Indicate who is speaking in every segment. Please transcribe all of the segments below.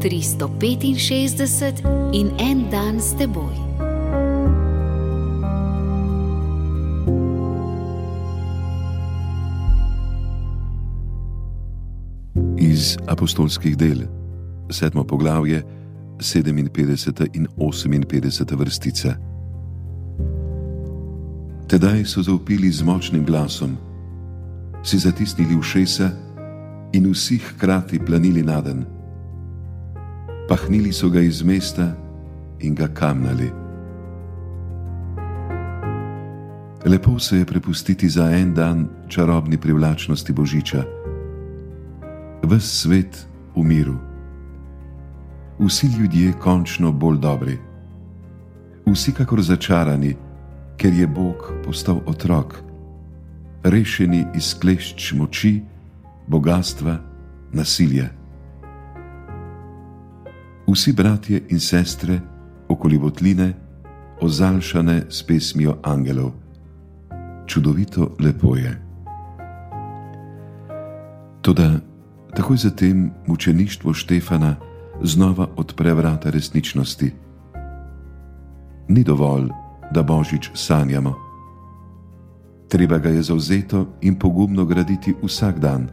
Speaker 1: 365 in en dan s teboj.
Speaker 2: Iz apostolskih del, sedmo poglavje, 57 in 58 vrstica. Tedaj so zaupili z močnim glasom, si zatisnili ušesa in vsi hkrati planili na den. Pahnili so ga iz mesta in ga kamnali. Lepo se je prepustiti za en dan čarobni privlačnosti Božiča. Ves svet v miru. Vsi ljudje končno bolj dobri. Vsi kakor začarani, ker je Bog postal otrok, rešeni iz klešč moči, bogatstva, nasilja. Vsi bratje in sestre okoli votline, ozalšane s pesmijo angelov. Čudovito lepo je. Toda takoj zatem mučeništvo Štefana znova odpre vrata resničnosti. Ni dovolj, da božič sanjamo. Treba ga je zauzeto in pogumno graditi vsak dan.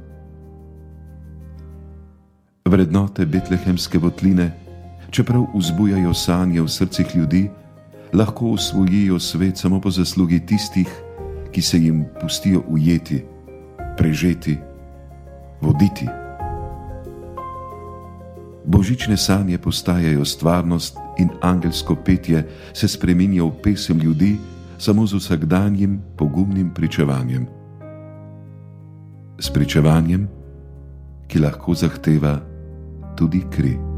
Speaker 2: Vrednote betlehemske votline, čeprav vzbujajo sanje v srcih ljudi, lahko usvojijo svet samo po zaslugi tistih, ki se jim pustijo ujeti, prežeti, voditi. Božične sanje postajajo stvarnost in angelsko petje se spremenja v pesem ljudi samo z vsakdanjim pogumnim pričevanjem. S pričevanjem, ki lahko zahteva tudi kri.